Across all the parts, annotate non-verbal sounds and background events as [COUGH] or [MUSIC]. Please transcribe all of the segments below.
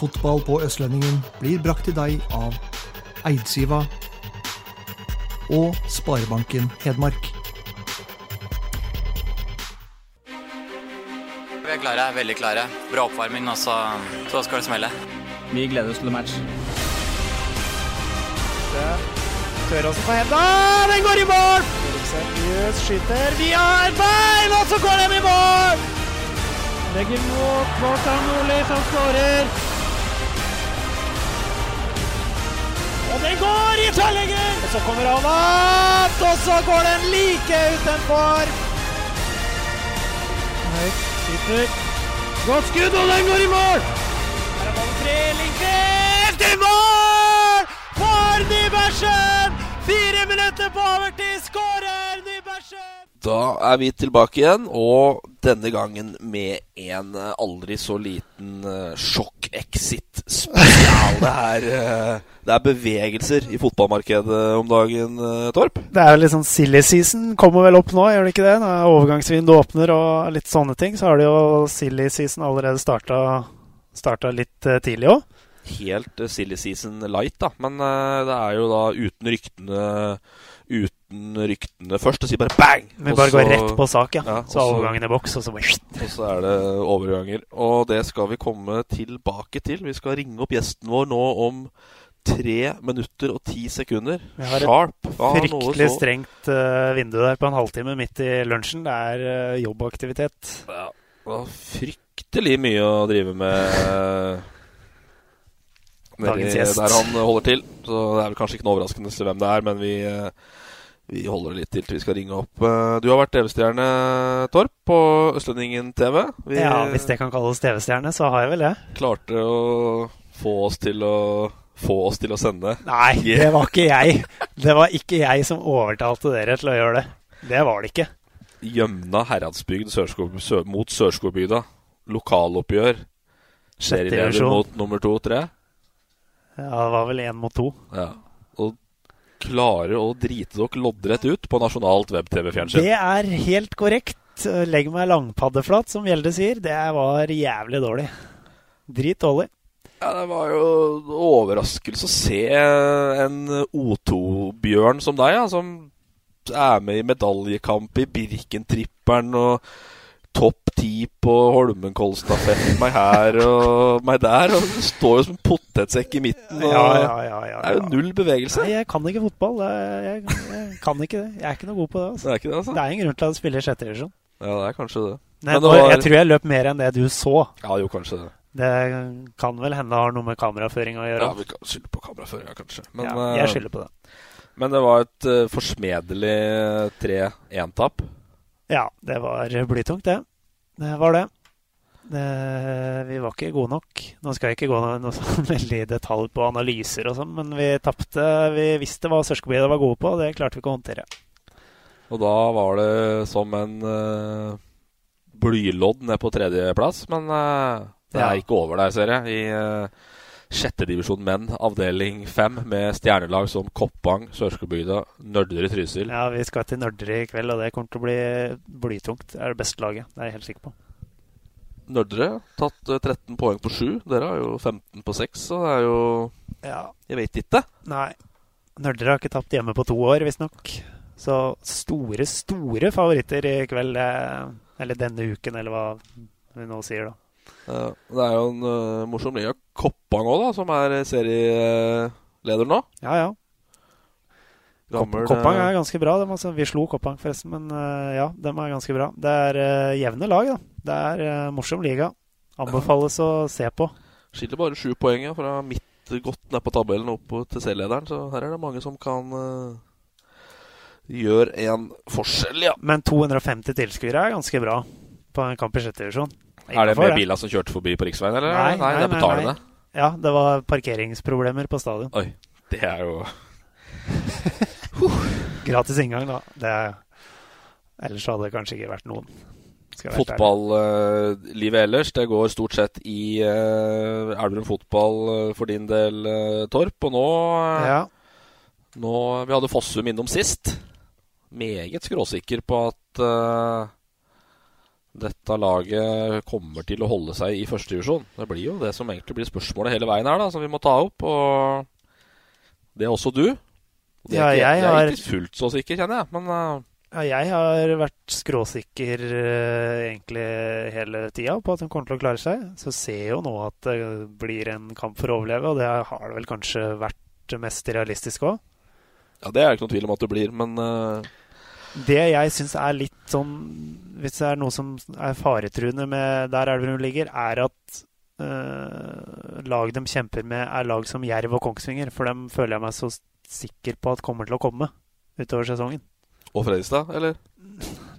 Fotball på Østlendingen blir brakt til deg av Eidsiva og Sparebanken Hedmark. Vi er klare, veldig klare. Bra oppvarming, og så, så skal det smelle. Vi gleder oss til match. Tør på henda. Den går i mål! Seriøst skyter Vi har bein, og så går den i mål! Legger mot Kvartan Nordli, som skårer. Og den går i tverrlegger! Og så kommer han opp, og så går den like utenfor. Høyt, sitter. Godt skudd, og den går i mål! Her er ballen tre, Lindqvist i mål! For Nybergsen! Fire minutter på overtid, skårer Nybergsen! Da er vi tilbake igjen, og denne gangen med en eh, aldri så liten uh, sjokk-exit spesial. Det er, eh, det er bevegelser i fotballmarkedet om dagen, eh, Torp. Det er jo litt sånn silly season kommer vel opp nå, gjør det ikke det? Når overgangsvinduet åpner og litt sånne ting, så har det jo silly season allerede starta, starta litt eh, tidlig òg. Helt silly season light, da. Men det er jo da uten ryktene Uten ryktene først. Og sier bare bang! Vi bare går rett på sak, ja. Ja, så og overgangen i boks, og så bare Og så er det overganger. Og det skal vi komme tilbake til. Vi skal ringe opp gjesten vår nå om tre minutter og ti sekunder. Vi har et Sharp. Ja, Fryktelig strengt uh, vindu der på en halvtime midt i lunsjen. Det er uh, jobbaktivitet. Ja, det var fryktelig mye å drive med Dagens gjest. der han holder til. Så det er vel kanskje ikke noe overraskende hvem det er, men vi, eh, vi holder det litt til til vi skal ringe opp. Eh, Du har vært TV-stjerne, Torp, på Østlendingen TV. Vi Ja, hvis det kan kalles TV-stjerne, så har jeg vel det. klarte å få oss til å få oss til å sende. Nei, [LAUGHS] det var ikke jeg. Det var ikke jeg som overtalte dere til å gjøre det. Det var det ikke. Gjømna Heradsbygd Sørskog, sø, mot Sørskogbygda. Lokaloppgjør. Serieleder mot nummer to-tre. Ja, det var vel én mot to. Ja. Og klare å drite dere loddrett ut på nasjonalt web-TV-fjernsyn. Det er helt korrekt. Legg meg langpaddeflat, som Gjelde sier. Det var jævlig dårlig. Drit dårlig. Ja, det var jo overraskelse å se en O2-bjørn som deg, ja, som er med i medaljekamp i Birken-tripperen og topp ti på Holmenkollstafetten. Meg her og meg der. Og du står jo som en potetsekk i midten. Og Ja, ja, ja, ja, Det er jo null bevegelse. Nei, jeg kan ikke fotball. Jeg, jeg kan ikke det. Jeg er ikke noe god på det. Altså. Det er ikke det, altså? Det er en grunn til at du spiller i sjette divisjon. Ja, det er kanskje det. Nei, Men det var- Jeg tror jeg løp mer enn det du så. Ja, jo, kanskje det. Det kan vel hende det har noe med kameraføring å gjøre. Ja, vi kan skylde på kameraføringa, kanskje. Men, Ja, jeg eh, skylder på det. Men det var et uh, forsmedelig 3-1-tap. Ja, det var blytungt, det. Det var det. det. Vi var ikke gode nok. Nå skal jeg ikke gå noe, sånn [LAUGHS] veldig i detalj på analyser og sånn, men vi tapte. Vi visste hva Sørskobygda var gode på, og det klarte vi ikke å håndtere. Og da var det som en uh, blylodd ned på tredjeplass. Men uh, det Ja. er ikke over der, ser jeg. I uh, sjette divisjon menn, avdeling fem, med stjernelag som Koppang, Sørskogbygda, Nørdre Trysil. Ja, vi skal til Nørdre i kveld, og det kommer til å bli blytungt. Det er det beste laget, det er jeg helt sikker på. Nørdre tatt eh, 13 poeng på 7. Dere har jo 15 på 6, så det er jo Ja. Jeg vet ikke. Nei. Nørdre har ikke tapt hjemme på to år, visstnok. Så store, store favoritter i kveld. eh, Eller denne uken, eller hva vi nå sier, da. Eh, det er jo en uh, morsom liga. Koppang òg, da, som er serieleder nå. Ja, ja. Gammel, Koppang eh, er ganske bra. altså. Vi slo Koppang, forresten, men uh, ja, dem er ganske bra. Det er jevne lag, da. Det er morsom liga. Anbefales å se på. Skiller bare sju poeng ja, fra midt godt ned på tabellen opp til C-lederen, så her er det mange som kan uh, gjøre en forskjell, ja. Men 250 tilskuere er ganske bra på en kamp i sjette divisjon. Er det med biler som kjørte forbi på riksveien, eller? Nei, nei, det er betalende. Ja, det var parkeringsproblemer på stadion. Oi, det er jo [LAUGHS] Gratis inngang, da. Det, ellers hadde det kanskje ikke vært noen. Fotballivet ellers, det går stort sett i uh, Elverum fotball uh, for din del, uh, Torp. Og nå, ja. nå Vi hadde Fossum innom sist. Meget skråsikker på at dette laget kommer til å holde seg i første divisjon. Det blir jo det som egentlig blir spørsmålet hele veien her, da, som vi må ta opp. Og det er også du. Det er, ja, jeg, jeg er har... ikke fullt så sikker, kjenner jeg. Men ja, jeg har vært skråsikker uh, egentlig hele tida på at de kommer til å klare seg. Så ser jo nå at det blir en kamp for å overleve, og det har det vel kanskje vært mest realistisk òg. Ja, det er ikke noen tvil om at det blir, men uh... Det jeg syns er litt sånn Hvis det er noe som er faretruende med der Elverum ligger, er at øh, lag de kjemper med, er lag som Jerv og Kongsvinger. For dem føler jeg meg så sikker på at kommer til å komme utover sesongen. Og Fredrikstad, eller?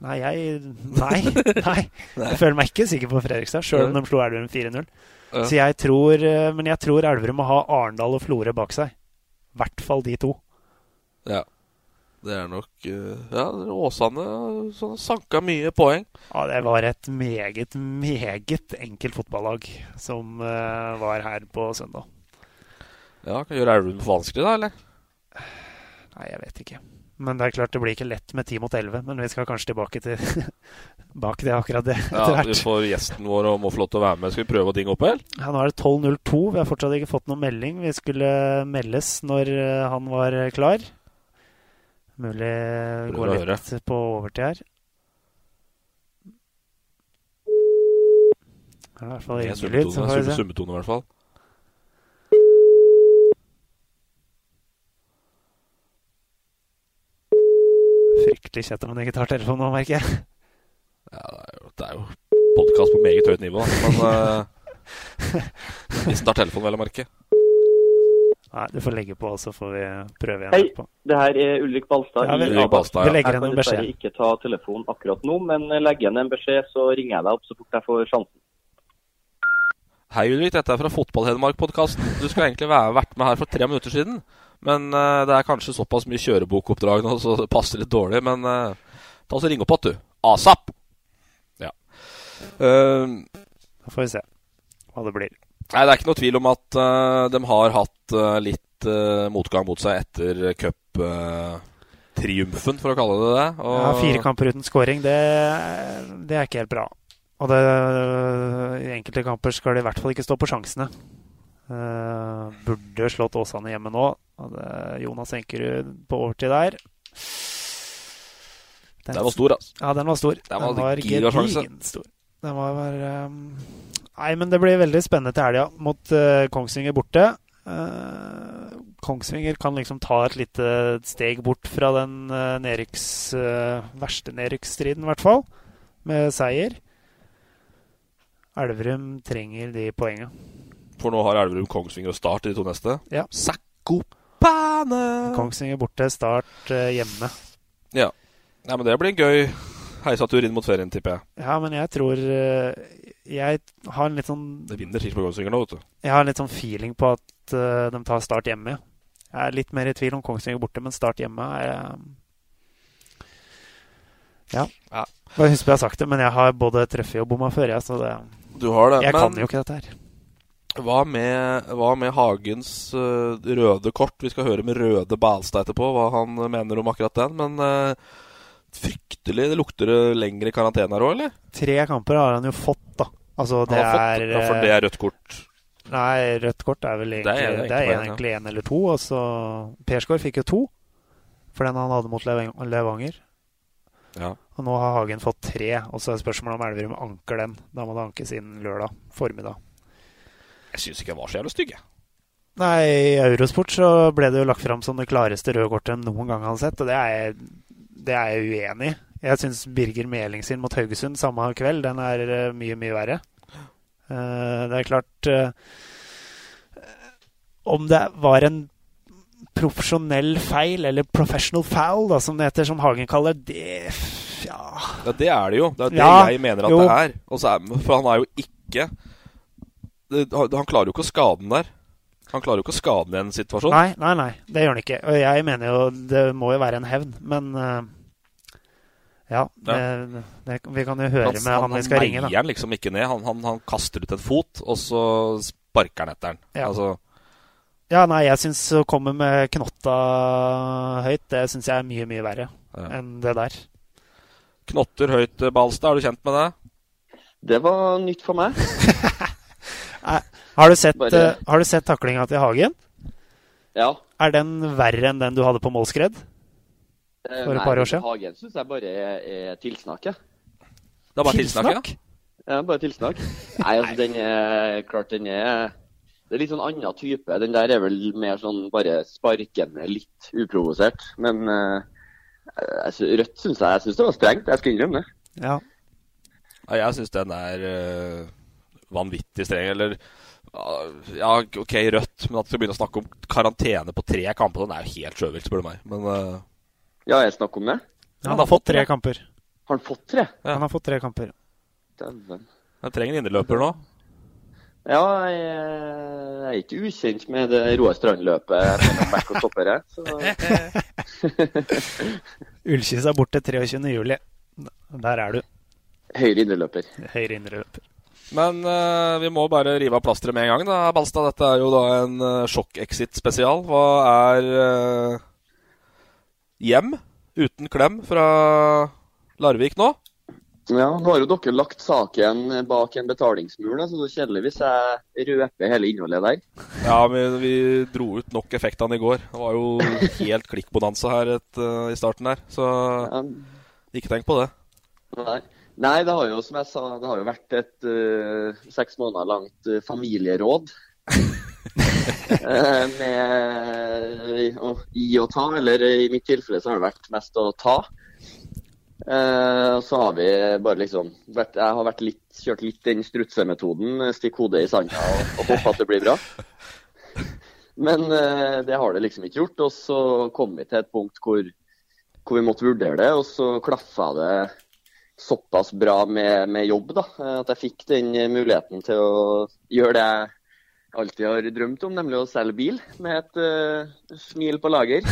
Nei, jeg Nei. nei. Jeg føler meg ikke sikker på Fredrikstad, sjøl om de slo Elverum 4-0. Ja. Så jeg tror Men jeg tror Elverum må ha Arendal og Florø bak seg. I hvert fall de to. Ja. Det er nok Ja, Åsane sånn, sanka mye poeng. Ja, det var et meget, meget enkelt fotballag som uh, var her på søndag. Ja, Kan gjøre Elverum for vanskelig, da, eller? Nei, jeg vet ikke. Men det er klart det blir ikke lett med 10 mot 11. Men vi skal kanskje tilbake til, [LAUGHS] bak til akkurat det etter hvert. Ja, vi får gjesten vår og må få lov til å være med. Skal vi prøve å dinge opp, eller? Ja, nå er det 12.02. Vi har fortsatt ikke fått noen melding. Vi skulle meldes når eh, han var klar. Mulig gå litt på overtid her. Det er i hvert fall ringelyd. Summetone, i hvert fall. fryktelig kjett om han ikke tar telefonen nå, merker jeg. Ja, det er jo, det jo podkast på meget høyt nivå, men uh, Hvis han tar telefonen, vel å merke. Nei, du får legge på, og så får vi prøve igjen. Hei, etterpå. det her er Ulrik Balstad. Ja, vi, Ulrik Balstad, ja. vi legger igjen en beskjed. Jeg kan dessverre ikke ta telefonen akkurat nå, men legg igjen en beskjed, så ringer jeg deg opp så fort jeg får sjansen. Hei Ulrik, dette er fra Fotball-Hedmark-podkasten. Du skulle egentlig vært med her for tre minutter siden. Men uh, det er kanskje såpass mye kjørebokoppdrag nå, så det passer litt dårlig. Men uh, ta oss og ring opp igjen, du. ASAP! Ja. Uh, da får vi se hva det blir. Nei, Det er ikke noe tvil om at de har hatt litt motgang mot seg etter cuptriumfen, for å kalle det det. Og... Ja, Fire kamper uten scoring, det, det er ikke helt bra. Og det, i enkelte kamper skal de i hvert fall ikke stå på sjansene. Uh, burde slått Åsane hjemme nå. Hadde Jonas Enkerud på overtid der. Den, den var stor, altså. Ja, den var stor. Den var, var gedigen stor. Den var, var um... Nei, men det blir veldig spennende til helga mot uh, Kongsvinger borte. Uh, Kongsvinger kan liksom ta et lite steg bort fra den uh, nedryks, verste nedrykksstriden, i hvert fall, med seier. Elverum trenger de poengene. For nå har Elverum, Kongsvinger og Start i de to neste. Ja. Sakopane! Kongsvinger borte, Start hjemme. Ja. Nei, Men det blir en gøy heisatur inn mot ferien, tipper jeg. Ja, men jeg tror uh, Jeg har en litt sånn Det vinner sikkert på Kongsvinger nå, vet du. Jeg har en litt sånn feeling på at uh, de tar Start hjemme. Jeg er litt mer i tvil om Kongsvinger borte, men Start hjemme er ja. ja. Jeg husker jeg har sagt det, men jeg har både treffet og bomma før, jeg, så det Du har det, Jeg men... kan jo ikke dette her. Hva med, hva med Hagens uh, røde kort? Vi skal høre med Røde Balstad etterpå hva han mener om akkurat den. Men uh, fryktelig Det lukter lengre karantene her òg, eller? Tre kamper har han jo fått, da. Altså, det er ja, For det er rødt kort? Nei, rødt kort er vel egentlig Det er, det er egentlig én eller to. Og så Persgaard fikk jo to for den han hadde mot Levanger. Ja. Og nå har Hagen fått tre, og så er spørsmålet om Elverum anker den. Da må det ankes inn lørdag formiddag. Jeg syns ikke jeg var så jævlig stygg, jeg. Nei, i Eurosport så ble det jo lagt fram som det klareste røde kortet noen gang har sett, og det er det er jeg uenig i. Jeg syns Birger Meling sin mot Haugesund samme kveld, den er uh, mye, mye verre. Uh, det er klart uh, Om det var en profesjonell feil, eller professional foul, da, som det heter, som Hagen kaller det ja. ja det er det jo. Det er det ja, jeg mener at jo. det er. er. For han er jo ikke Han klarer jo ikke å skade den der. Han klarer jo ikke å skade den i en situasjon. Nei, nei, nei, det gjør han ikke. Og jeg mener jo det må jo være en hevn, men uh, ja, det, det, vi kan jo høre han, med han, han vi skal ringe. Han meier den liksom ikke ned. Han, han, han, kaster ut en fot, og så sparker han etter den. Ja. Altså, ja, nei, jeg syns å komme med knotta høyt, det syns jeg er mye, mye verre ja. enn det der. Knotter høyt, Balstad, er du kjent med det? Det var nytt for meg. [LAUGHS] har du sett, Bare... uh, har du sett taklinga til Hagen? Ja. Er den verre enn den du hadde på målskred? Eh, for et par år siden? Hagen syns jeg bare er, tilsnakk. jeg. Det er bare tilsnakk? tilsnakk? Ja, bare tilsnakk. Nei, altså, den er klart den er Det er litt sånn annen type. Den der er vel mer sånn bare sparkende, litt uprovosert. Men uh, rødt syns jeg Jeg syns det var strengt. Jeg skal innrømme det. Ja. ja jeg syns den er uh, vanvittig streng. Eller ja, OK, rødt, men at vi skal begynne å snakke om karantene på tre kamper, den er jo helt sjøvilt, spør du meg. Men uh, Ja, jeg snakker om det? Ja, han har fått tre kamper. Har han fått tre? Ja. Han har fått tre kamper. Dæven. Jeg trenger en indreløper nå. Ja, jeg, jeg, er ikke ukjent med det Roar Strand-løpet mellom back og stopper. [LAUGHS] Ullkis er borte 23.07. Der er du. Høyre indreløper. Høyre indreløper. Men uh, vi må bare rive av plasteret med en gang, da, Balstad. Dette er jo da en uh, sjokk-exit-spesial. Hva er uh, hjem uten klem fra Larvik nå? Ja, nå har jo dere lagt saken bak en betalingsmur, så det er kjedelig hvis jeg røper hele innholdet der. Ja, men vi dro ut nok effektene i går. Det var jo helt klikkbonanza her et, i starten her, så ja. ikke tenk på det. Nei. Nei, det har jo som jeg sa, det har jo vært et uh, seks måneder langt uh, familieråd. uh, med å gi og ta, eller i mitt tilfelle så har det vært mest å ta. så har vi bare liksom vært, Jeg har vært litt, kjørt litt den strutsemetoden. Stikk hodet i sanda og, og håpe at det blir bra. Men det har det liksom ikke gjort. Og så kom vi til et punkt hvor, hvor vi måtte vurdere det, og så klaffa det såpass bra med, med, jobb da, at jeg fikk den muligheten til å gjøre det jeg alltid har drømt om, nemlig å selge bil med et uh, smil på lager.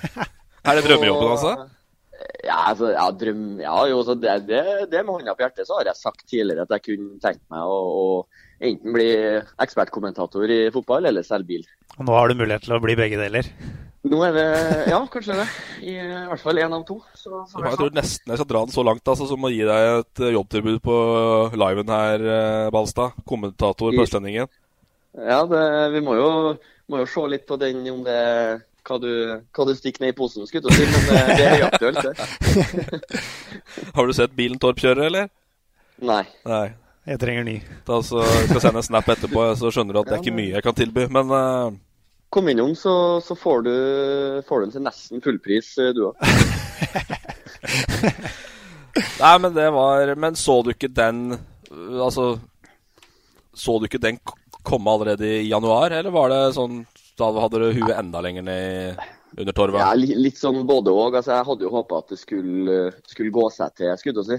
[LAUGHS] er det drømmejobben, altså? Ja, altså, ja, drøm, ja jo, det, det, det, med hånda på hjertet så har jeg sagt tidligere at jeg kunne tenkt meg å, å enten bli ekspertkommentator i fotball eller selge bil. Og nå har du mulighet til å bli begge deler? Nå er det Ja, kanskje det. I, i hvert fall én av to. Så, så jeg tror nesten jeg skal dra den så langt altså, som å gi deg et eh, jobbtilbud på liven her, eh, Balstad. Kommentator på Østlendingen. Ja, det, vi må jo, må jo, se litt på den om det hva du, hva du stikker ned i posen, skulle jeg si. Men det, det er høyaktuelt, det. [LAUGHS] Har du sett bilen Torp kjører, eller? Nei. Nei. Jeg trenger ny. Da så skal sende en snap etterpå, så skjønner du at det er ikke mye jeg kan tilby. Men uh, Kom innom, så, så får, du, får, du, den til nesten fullpris, eh, du òg. [LAUGHS] Nei, men det var Men så du ikke den Altså Så du ikke den komme allerede i januar, eller var det sånn da hadde du huet enda lenger ned under torvet? Ja, litt sånn både òg. Altså, jeg hadde jo håpa at det skulle, skulle, gå seg til, skulle jeg si.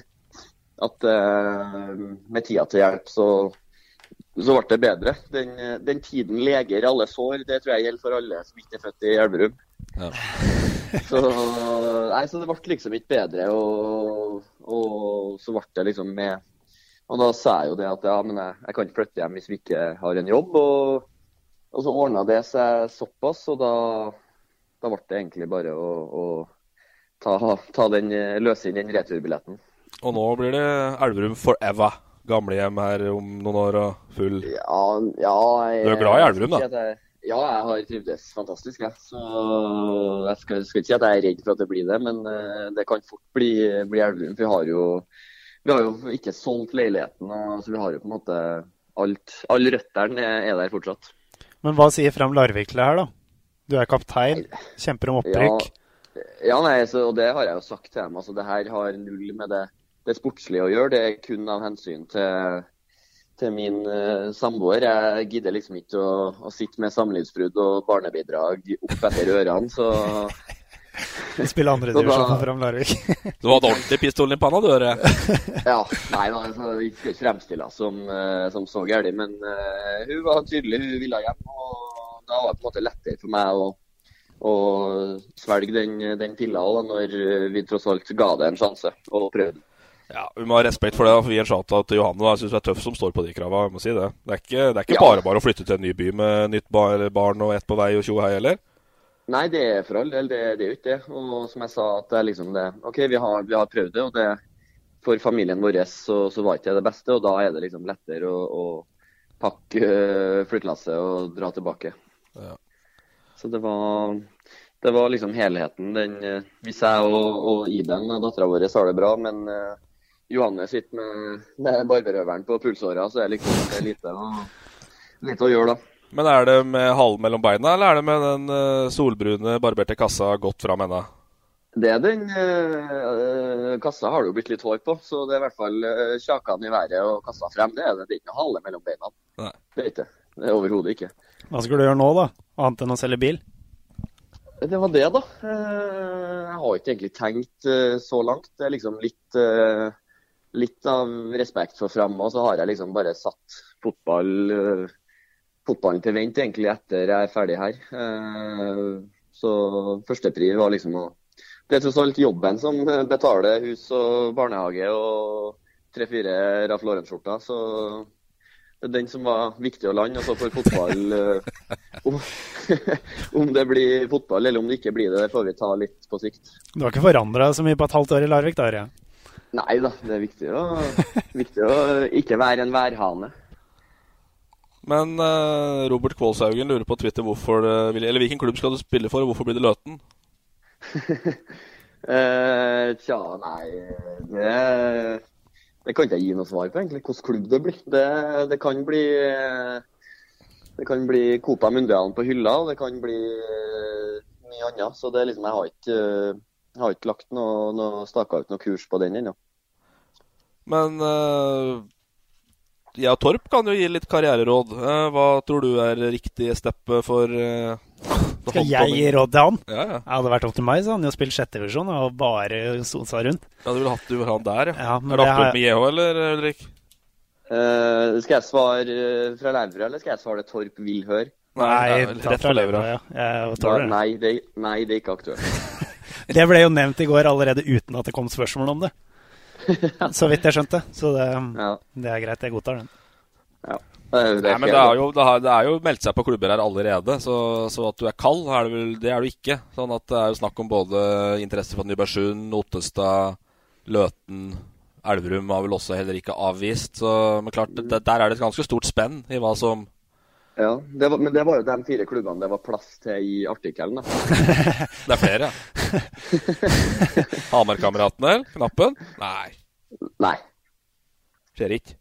At uh, med tida til hjelp så så ble det bedre. Den, den, tiden leger alle sår, det tror jeg gjelder for alle som ikke er født i Elverum. Ja. [LAUGHS] så, nei, så det ble liksom ikke bedre, og, og, så ble det liksom med Og da sa jeg jo det at ja, men jeg, jeg kan ikke flytte hjem hvis vi ikke har en jobb. Og, og så ordna det seg såpass, og da, da ble det egentlig bare å, å ta, ta den, løse inn den returbilletten. Og nå blir det Elverum forever gamlehjem her om noen år og full Ja, ja jeg, Du er glad i Elverum, da? Jeg, ja, jeg har trivdes fantastisk. Jeg. Så jeg skal, skal, ikke si at jeg er redd for at det blir det, men uh, det kan fort bli, bli Elverum. For vi har jo, vi har jo ikke solgt leiligheten, og, så vi har jo på en måte alt Alle røttene er der fortsatt. Men hva sier Fram Larvik til det her, da? Du er kaptein, kjemper om opprykk. Ja, ja nei, så, og det har jeg jo sagt til dem. Altså, det her har null med det det sportslige å gjøre. Det er kun av hensyn til, til min uh, samboer. Jeg gidder liksom ikke å, å sitte med samlivsbrudd og barnebidrag opp etter ørene. Så Spille andredivisjon [LAUGHS] fram Larvik. du hadde ordentlig pistolen i panna, du, hører ja. Nei da, altså, vi skal ikke fremstille henne som, uh, som så gæren, men uh, hun var tydelig, hun ville hjem. Og da var det på en måte lettere for meg å, å svelge den, den pilla når vi tross alt ga det en sjanse og prøvde. Ja, Vi må ha respekt for det. for Vi gir en shout til Johanne. Jeg syns det er tøff som står på de krava. Jeg må si det. Det er ikke, det er ikke ja. bare bare å flytte til en ny by med nytt barn og ett på vei og tjo hei heller? Nei, det er for all del. Det, det, er jo ikke det. Og som jeg sa, at det er liksom det OK, vi har, vi har prøvd det. og det for familien vår så, så var ikke det det beste, og da er det liksom lettere å, å pakke uh, flyttelasset og dra tilbake. Så det var, det var liksom helheten. Den, uh, hvis jeg og, og Iben, dattera vår, har det bra, men uh, Johanne sitter med, med barberøveren på pulsåra, så er liksom det lite å, lite å gjøre, da. Men er det med halen mellom beina, eller er det med den uh, solbrune, barberte kassa godt fram ennå? Det er den øh, Kassa har det jo blitt litt hår på, så det er i hvert fall øh, kjakene i været og kassa frem. Det er det. Det er ikke noe hale mellom beina. Nei. Det er ikke det. er Overhodet ikke. Hva skal du gjøre nå, da? Annet enn å selge bil? Det var det, da. Jeg har ikke egentlig tenkt så langt. Det er liksom litt litt av respekt for fremme, og så har jeg liksom bare satt fotball, fotballen til vent egentlig etter jeg er ferdig her. Så førstepri var liksom å Det er tross alt jobben som betaler hus og barnehage og tre-fire Ralf Lauren-skjorter. Så den som var viktig å lande. altså for fotball uh, om, [LAUGHS] om, det blir fotball eller om det ikke blir det, det får vi ta litt på sikt. Du har ikke forandra så mye på et halvt år i Larvik, da? Ja? Nei da, det er viktig å, viktig å ikke være en værhane. Men uh, Robert Kvålshaugen lurer på Twitter hvorfor vil, eller hvilken klubb skal du spille for, og hvorfor blir det Løten? uh, [LAUGHS] tja, nei det, det kan ikke jeg gi noe svar på, egentlig. Hvilken klubb det blir. Det, det, kan bli Det kan bli Copa Mundialen på hylla, og det kan bli mye annet. Så det er liksom, jeg har ikke jeg har ikke lagt noe, noe staka ut noe kurs på den ennå. Men uh, ja, Torp kan jo gi litt karriereråd. Hva tror du er riktig steppe for uh, Skal jeg gi råd til han? Ja, ja. Hadde det vært opp til meg, så hadde han jo spilt sjettevisjon og bare sosa rundt. Ja, Du ville hatt du han der, ja. ja er det aktuelt med JH, eller Ulrik? Uh, skal jeg svare fra Levra, eller skal jeg svare det Torp vil høre? Nei, rett fra Levra. Ja. Jeg nei, det, nei, det er ikke aktuelt. [LAUGHS] Det ble jo nevnt i går allerede uten at det kom spørsmål om det. [LAUGHS] Så vidt jeg skjønte. Så det, ja. det er greit. Jeg godtar den. Ja. Nei, men det er, jo, det, har, det er, jo, meldt seg på klubber her allerede, så, så at du er kald, er det, vel, det er du ikke. Sånn at Det er jo snakk om både interesse for Nybergsund, Ottestad, Løten Elverum har vel også heller ikke avvist. Så, men klart, det, der er det et ganske stort spenn i hva som ja, det var, men det var jo de fire klubbene det var plass til i artikkelen. [LAUGHS] det er flere, ja. [LAUGHS] Hamar-kameratene? Knappen? Nei. Nei. Skjer ikke.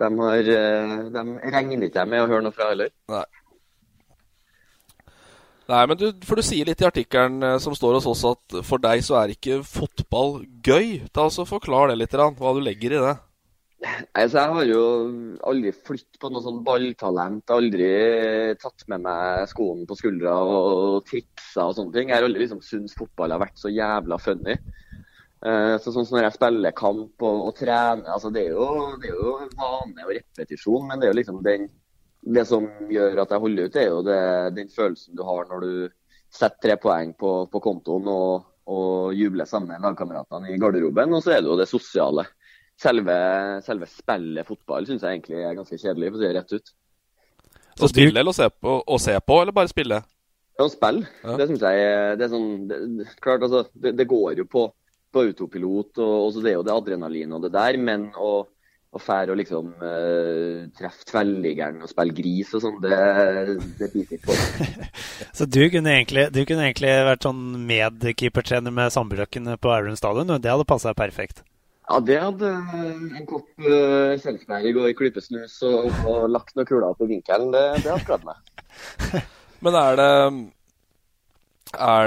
De, har, eh, de regner ikke med å høre noe fra heller. Nei. Nei, men du, for du sier litt i artikkelen eh, som står hos oss at for deg så er ikke fotball gøy. Ta altså Forklar det litt, hva du legger i det. Altså, jeg har jo aldri flyttet på noe sånn balltalent. Aldri tatt med meg skoene på skuldra og triksa og sånne ting. Jeg har aldri liksom syntes fotball har vært så jævla funny. Uh, så sånn som når jeg spiller kamp og, og trener altså det, er jo, det er jo vane og repetisjon, men det er jo liksom den, det som gjør at jeg holder ut, det er jo det, den følelsen du har når du setter tre poeng på, på kontoen og, og jubler sammen med lagkameratene i garderoben. Og så er det jo det sosiale selve, selve spillet fotball syns jeg egentlig er ganske kjedelig, for å si det rett ut. Så spille eller å se på, å se på eller bare spille? Ja, spille. Ja. Det syns jeg det er sånn det, Klart, altså, det, det, går jo på, på autopilot, og, og så det er jo det adrenalin og det der, men å fære og liksom uh, treffe tverrliggeren og spille gris og sånn, det, det biter ikke på. [LAUGHS] så du kunne, egentlig, du kunne egentlig vært sånn medkeepertrener med Sandbyløkken på Aurum stadion, det hadde passa perfekt? Ja, det hadde en kopp uh, Kjelsberg og ei klype snus og, og, lagt noen kuler på vinkelen. Det, det hadde klart meg. [LAUGHS] Men er det,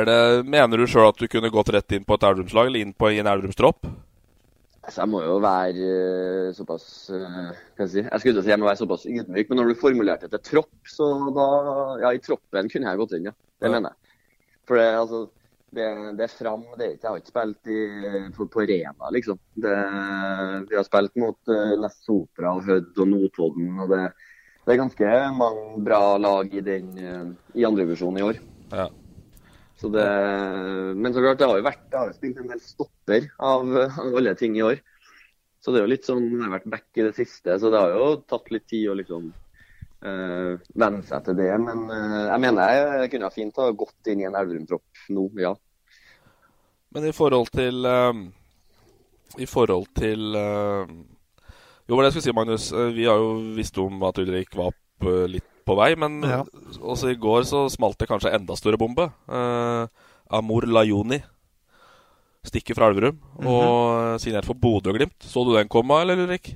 det Mener du sjøl at du kunne gått rett inn på et Elverumslag, eller inn på en Elverumstropp? Altså, jeg må jo være uh, såpass uh, jeg, si? jeg skulle si jeg må være såpass ydmyk, men når du formulerte det til tropp, så da Ja, i troppen kunne jeg gått inn, ja. Det ja. mener jeg. For det, altså Det, det er fram. Det er ikke, jeg har ikke spilt i, på, på Rena, liksom. Det, vi har spilt mot uh, Nest Sotra og Hødd og Notodden. og det, det, er ganske mange bra lag i den i andrevisjonen i år. Ja. Så det, men så klart, det har jo vært, det har jo spilt en del stopper av, av alle ting i år. Så det er jo litt sånn, jeg har vært back i det siste, så det har jo tatt litt tid å liksom uh, venne seg til det. Men uh, jeg mener jeg kunne ha fint ha gått inn i en Elverum-tropp nå, ja. Men i forhold til uh, I forhold til Jo, hva det jeg skulle si, Magnus. Vi har jo visst om at Ulrik opp litt på vei, men ja. også i går så smalt det kanskje enda større bombe. Uh, Amor Lajoni stikker fra Elverum mm -hmm. og signert for Bodø-Glimt. Så du den komme, eller Ulrik?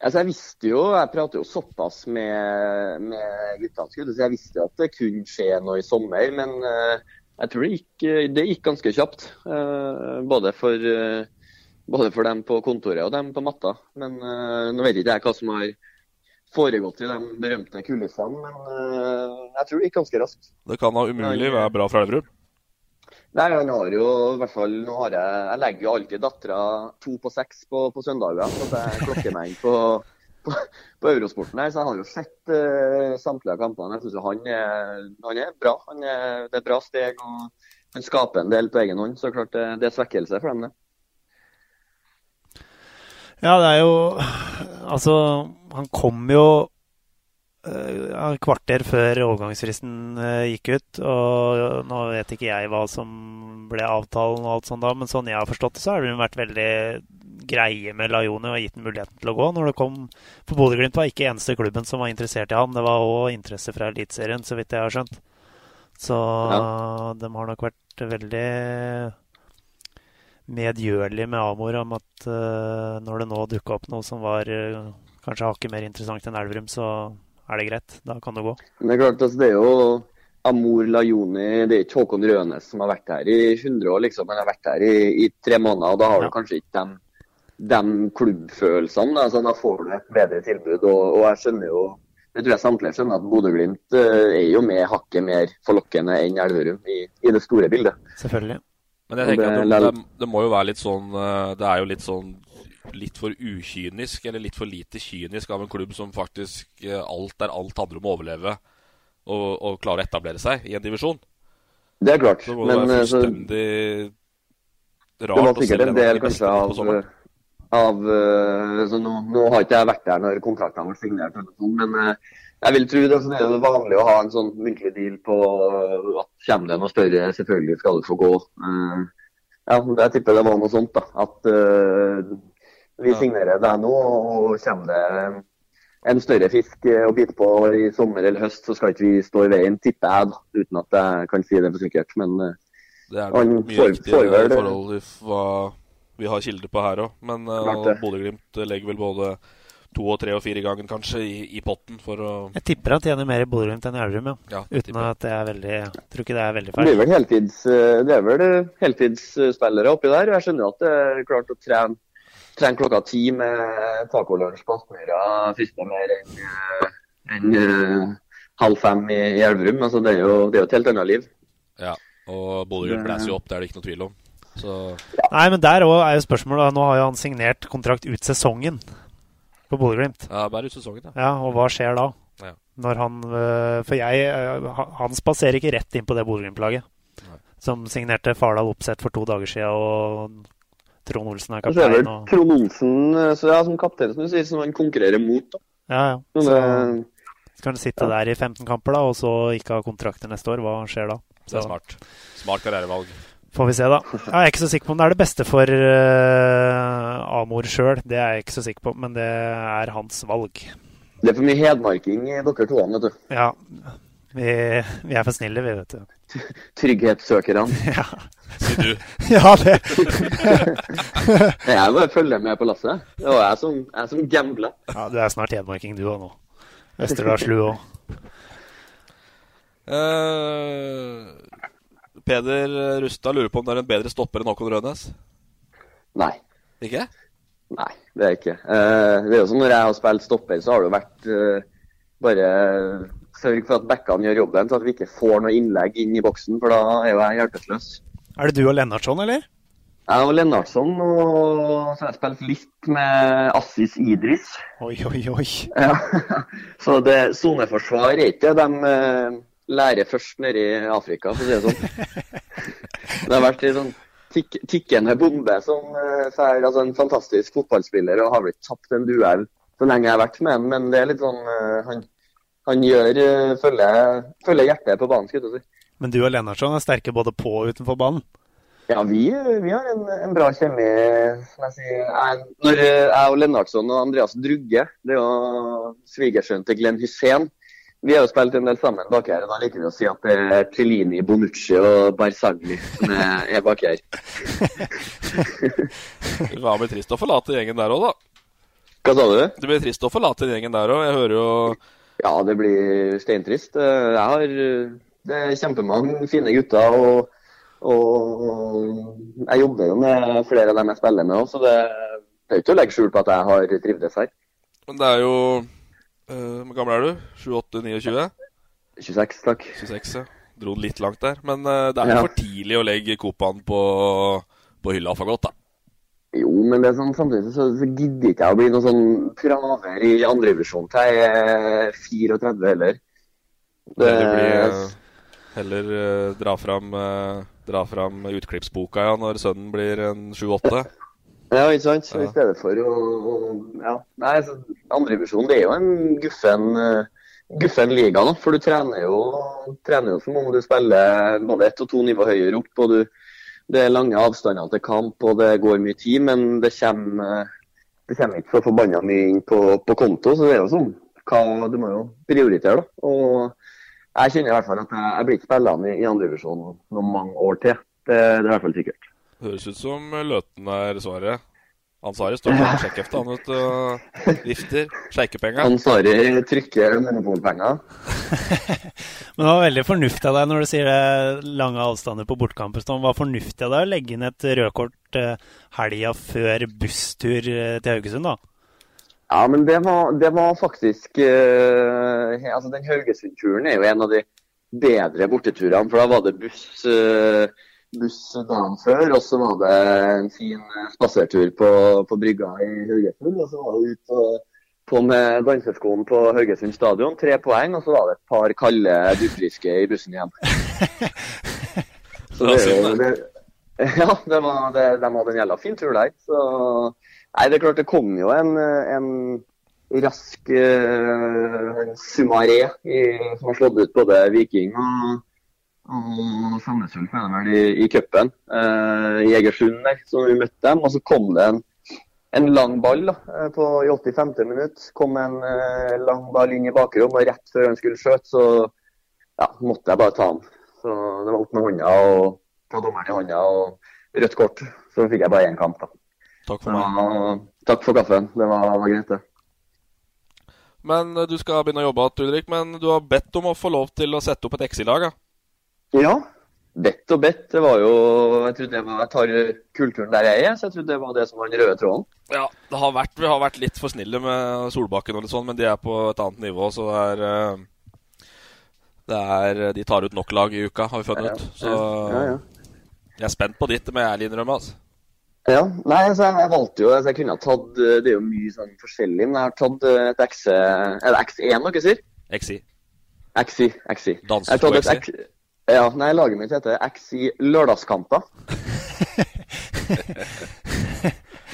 Altså, jeg visste jo, jeg prater jo såpass med, med guttene, så jeg visste jo at det kunne skje noe i sommer. Men uh, jeg tror det gikk, det gikk ganske kjapt. Uh, både, for, uh, både for dem på kontoret og dem på matta. Men nå vet ikke jeg hva som har foregått i de berømte kulissene, men uh, jeg tror det gikk ganske raskt. Det kan da umulig være bra for Elverum? Nei, han har jo i hvert fall nå har Jeg, jeg legger jo alltid dattera to på seks på, på søndager, så jeg klokker meg inn på, på, på, Eurosporten her. Så jeg har jo sett uh, samtlige av kampene. Jeg syns han, han, er bra. Han er, det er bra steg. og Han skaper en del på egen hånd. Så klart det, det er svekkelse for dem, det. Ja, det er jo Altså, han kom jo uh, kvarter før overgangsfristen uh, gikk ut. Og nå vet ikke jeg hva som ble avtalen og alt sånt da, men sånn jeg har forstått det, så har det vært veldig greie med Lajoni og gitt ham muligheten til å gå. Når det kom For Bodø-Glimt var ikke eneste klubben som var interessert i ham. Det var òg interesse fra Eliteserien, så vidt jeg har skjønt. Så ja. de har nok vært veldig medgjørlig med Amor om at uh, når det nå dukka opp noe som var uh, kanskje hakket mer interessant enn Elverum, så er det greit. Da kan det gå. Men det er klart, altså, det er jo Amor Lajoni, det er ikke Håkon Rønes som har vært her i 100 år, liksom. Han har vært her i, i tre måneder, og da har ja. du kanskje ikke de, de klubbfølelsene. Altså, da får du et bedre tilbud. Og, og jeg skjønner jo det tror jeg samtlige skjønner at Bodø-Glimt uh, er jo med hakket mer forlokkende enn Elverum i, i det store bildet. Selvfølgelig. Men jeg tenker at det, det, må jo være litt sånn eh, Det er jo litt sånn litt for ukynisk, eller litt for lite kynisk av en klubb som faktisk eh, alt der alt handler om å overleve og, og klare å etablere seg i en divisjon. Det er klart. Så må det være eh, fullstendig så, rart Det var sikkert en del kanskje av, av så nå, nå, har ikke jeg vært der når kontraktene ble signert, men jeg vil tro det er vanlig å ha en sånn muntlig deal på at kommer det noe større, selvfølgelig skal du få gå. Uh, ja, Jeg tipper det var noe sånt. da, At uh, vi signerer deg nå, og kommer det en større fisk å bite på i sommer eller høst, så skal ikke vi stå i veien, tipper jeg, da, uten at jeg kan si det for sikkert. Men uh, det er han mye riktigere forhold hva vi har kilder på her òg. Men uh, Bodø-Glimt legger vel både to og tre og fire ganger kanskje i, i, potten for å Jeg tipper han tjener mer i Bodø-Glimt enn i Elverum, ja. ja Uten tipper. at det er veldig Jeg tror ikke det er veldig feil. Det er vel, heltids, eh, det er vel heltidsspillere oppi der. Jeg skjønner at det er klart å trene, trene klokka ti med tacolunsj på Aspmyra frister mer enn en, uh, halv fem i, i Elverum. Altså, det, er jo, det er jo et helt annet liv. Ja, og Bodø-Glimt blæser jo opp, det er det ikke noe tvil om. Så... Nei, men der òg er jo spørsmålet Nå har jo han signert kontrakt ut sesongen på Bodø-Glimt. Ja, bare ut sesongen, ja. ja. Og hva skjer da? Ja. Når han øh, For jeg øh, Han spaserer ikke rett inn på det Bodø-Glimt-laget. Som signerte Fardal Oppsett for to dager siden, og Trond Olsen er kaptein. Det er vel Trond Olsen øh, så ja, som kaptein, som du sier, som han konkurrerer mot. da. Ja, ja. Så, så kan du sitte ja. der i 15 kamper, da, og så ikke ha kontrakter neste år. Hva skjer da? Så. Det er smart. Smart karrierevalg. Får vi se, da. [LAUGHS] Jeg er ikke så sikker på om det er det beste for uh, Amor sjøl. Det er jeg ikke så sikker på, men det er hans valg. Det er for mye hedmarking i dere to, vet du. Ja. Vi, vi, er for snille, vi, vet du. [LAUGHS] Trygghetssøkerne. [LAUGHS] Ja. Sier du. ja, det. jeg bare følger med på lasset. Det var jeg som, jeg som gambla. Ja, du er snart hedmarking, du òg nå. Østerdalslu òg. Uh, Peder Rustad lurer på om det er en bedre stopper enn Håkon Rønes? Nei. Ikke? Nei, det er ikke. Uh, det er jo sånn Når jeg har spilt stopper, så har det jo vært uh, bare sørg for at backene gjør jobben, så at vi ikke får noe innlegg inn i boksen, for da er jo jeg hjelpeløs. Er det du og Lennartson, eller? Jeg og Lennartson, og så har jeg spilt litt med Assis Idris. Oi, oi, oi. Ja. [LAUGHS] Så det soneforsvar er ikke det de lærer først nede i Afrika, for å si det sånn. Det har vært en sånn tikk, tikkende bombe som eh, altså en fantastisk fotballspiller og har blitt tapt en duell så lenge jeg har vært med han, men det er litt sånn eh, Han, han gjør eh, følger, følger hjertet på banen, skulle jeg si. Men du og Lennartson er sterke både på og utenfor banen? Ja, vi, vi har en, en, bra kjemi. som jeg sier. Jeg, når jeg og Lennartson og Andreas Drugge, det er jo svigersønnen til Glenn Hussein, vi har jo spilt en del sammen bak her. og Da liker vi å si at det er Cellini, Bonucci og Barzagli som er, bak her. [LAUGHS] det blir trist å forlate gjengen der òg, da. Hva sa du? Det blir trist å forlate gjengen der òg. Jeg hører jo Ja, det blir steintrist. Jeg har Det er kjempemange fine gutter. og, og jeg jobber jo med flere av dem jeg spiller med òg, så det, det er ikke å legge skjul på at jeg har trivdes her. Men det er jo Hvor gammel er du? 28-29? 26, takk. 26, ja. Dro den litt langt der. Men uh, det er jo ja. for tidlig å legge Copaen på, på hylla for godt, da. Jo, men det er sånn, samtidig så, så gidder ikke jeg å bli noen sånn traver i andrevisjon til jeg er 34 heller. Det, det blir uh, heller uh, dra fram, dra fram utklippsboka ja, når sønnen blir en 7-8. Ja, ikke sant. Ja. I stedet for å, å Ja. Nei, så andrevisjon det er jo en guffen, guffen liga, da. For du trener jo, trener jo som om du spiller både ett og to nivå høyere opp. og du det er lange avstander til kamp og det går mye tid, men det kommer, det kommer ikke så forbanna mye inn på, på, konto. Så det er jo sånn. Hva, du må jo prioritere, da. Og jeg kjenner i hvert fall at jeg, jeg blir ikke spillende i, i andredivisjon noen mange år til. Det, det, er i hvert fall sikkert. Høres ut som Løten er svaret. Ansari står på sjekkheftet han vet og vifter. Sjeikepenger. Ansari trykker monopolpenger. [LAUGHS] Men det var veldig fornuftig av deg når du sier det lange avstander på bortkamper. Det var fornuftig av deg å legge inn et rødkort eh, helga før busstur eh, til Haugesund, da? Ja, men det var, det var faktisk uh, altså Den Haugesund-turen er jo en av de bedre borteturene. For da var det buss uh, buss dagen før, og så var det en fin spasertur på, på brygga i Haugesund. Og så var det ut og, på med danseskolen på Haugesund stadion, tre poeng, og så var det et par kalde dufriske i bussen igjen. Så det, det, [LAUGHS] ja, det var, det, de hadde en jævla fin tur der. Så nei, det er klart det kom jo en, en rask uh, Sumaré som har slått ut både Viking og og Sandnes Ulf er det vel i, i cupen, eh, i Egersund der, så vi møtte dem. Og så kom det en, en lang ball da, eh, på, i 85. minutt. Kom en eh, lang ball inn i bakrom, og rett før han skulle skjøte, så ja, måtte jeg bare ta han. Så det var opp med hånda og ta dommeren i hånda og rødt kort. Så fikk jeg bare én kamp, da. Takk for meg. Var, takk for kaffen. Det var, var greit, det. Men eh, du skal begynne å jobbe igjen, Ulrik. Men du har bedt om å få lov til å sette opp et XI-lag? Ja? Ja. Bedt og bedt. Det var jo Jeg trodde det var, jeg tar kulturen der jeg er, så jeg trodde det var det som var den røde tråden. Ja, det har vært, vi har vært litt for snille med Solbakken og litt sånn, men de er på et annet nivå, så det er eh, det er, De tar ut nok lag i uka, har vi funnet ut. Så ja, ja. jeg er spent på ditt, må jeg ærlig innrømme. altså. Ja, nei, altså, jeg valgte jo altså, Jeg kunne ha tatt Det er jo mye sånn forskjellig, men jeg har tatt et X... Er det X1 dere sier? XI. XI. XI. Danser på XI. Ja, nei, laget mitt heter XI Lørdagskanter. [LAUGHS]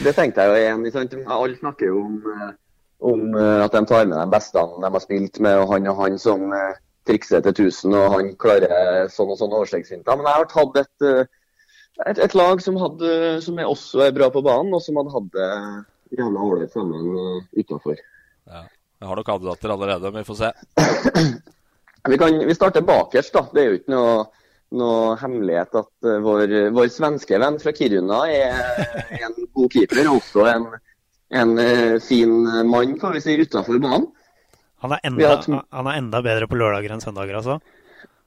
det tenkte jeg jo igjen. Sant? Alle snakker jo om, eh, om, eh, at de tar med de beste de har spilt med, og han og han som eh, trikser til 1000, og han klarer sånn og sånn overstegsfinter. Men jeg har tatt et, et, et lag som, hadde, som er også er bra på banen, og som hadde hatt det jævla ålreit sammen utafor. Ja. Jeg har nok kandidater allerede, men vi får se. [CLEARS THROAT] Vi, kan, vi starter bakerst. da. Det er jo ikke noe, noe hemmelighet at uh, vår, vår, svenske venn fra Kiruna er en god keeper og også en, en uh, fin mann kan vi si, utenfor banen. Han er, enda, hatt... han er, enda, bedre på lørdager enn søndager, altså?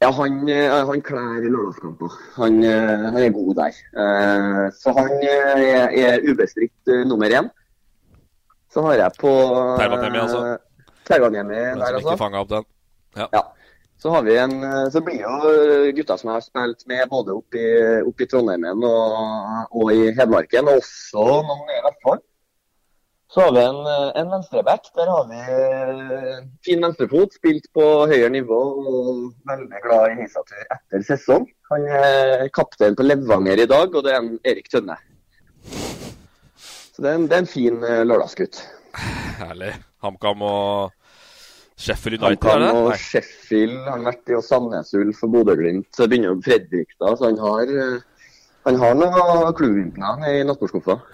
Ja, han, uh, han klær lørdagskamper. Han, han, er god der. så han er, er ubestridt nummer én. Så har jeg på Tervanhjemmi, altså? Tervanhjemmi der, altså. Ikke fanga opp den. Ja. Ja. Så har vi en, eh, så blir jo gutta som har spilt med både oppe i, opp i Trondheimen og, og i Hedmarken, og også noen i Vestfold. Så har vi en, eh, en venstreback. Der har vi eh, fin venstrefot, spilt på høyere nivå og veldig glad i heisatur etter sesong. Han er kaptein på Levanger i dag, og det er en Erik Tønne. Så det er en, det er en fin lørdagsgutt. Herlig. HamKam og Sheffield United, er det? og. Sheffield har vært i, og Sandnes Ulf og Bodø-Glimt. Så begynner jo Fredrikstad, så han har, eh, han har noen klubbvinkler i nattbordskuffa. [LAUGHS]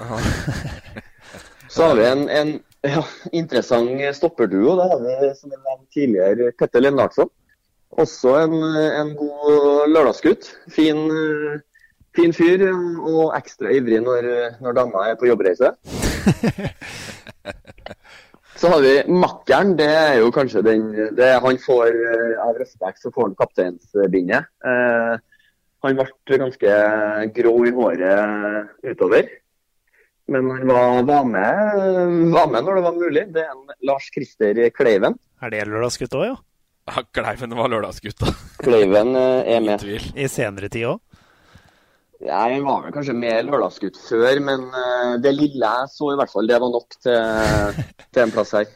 Så har vi en, en ja, interessant stopperduo. Da har vi som jeg nevnte tidligere Petter Lennartson. Også en, en god lørdagsgutt. Fin, fin fyr og ekstra ivrig når, når dama er på jobbreise. [LAUGHS] Så har vi makkeren. Det er jo kanskje den det, Han får eh, av respekt så får han kapteinsbindet. Eh, han ble ganske grå i håret utover. Men han var, var, med, var med når det var mulig. Det er en Lars Christer Kleiven. Er det lørdagsgutt òg, ja? Ja, Kleiven var lørdagsgutta. Kleiven eh, er med. I senere tid òg? Han var vel kanskje mer lørdagsgutt før, men eh, det lille jeg så i hvert fall, det var nok til, til en plass her.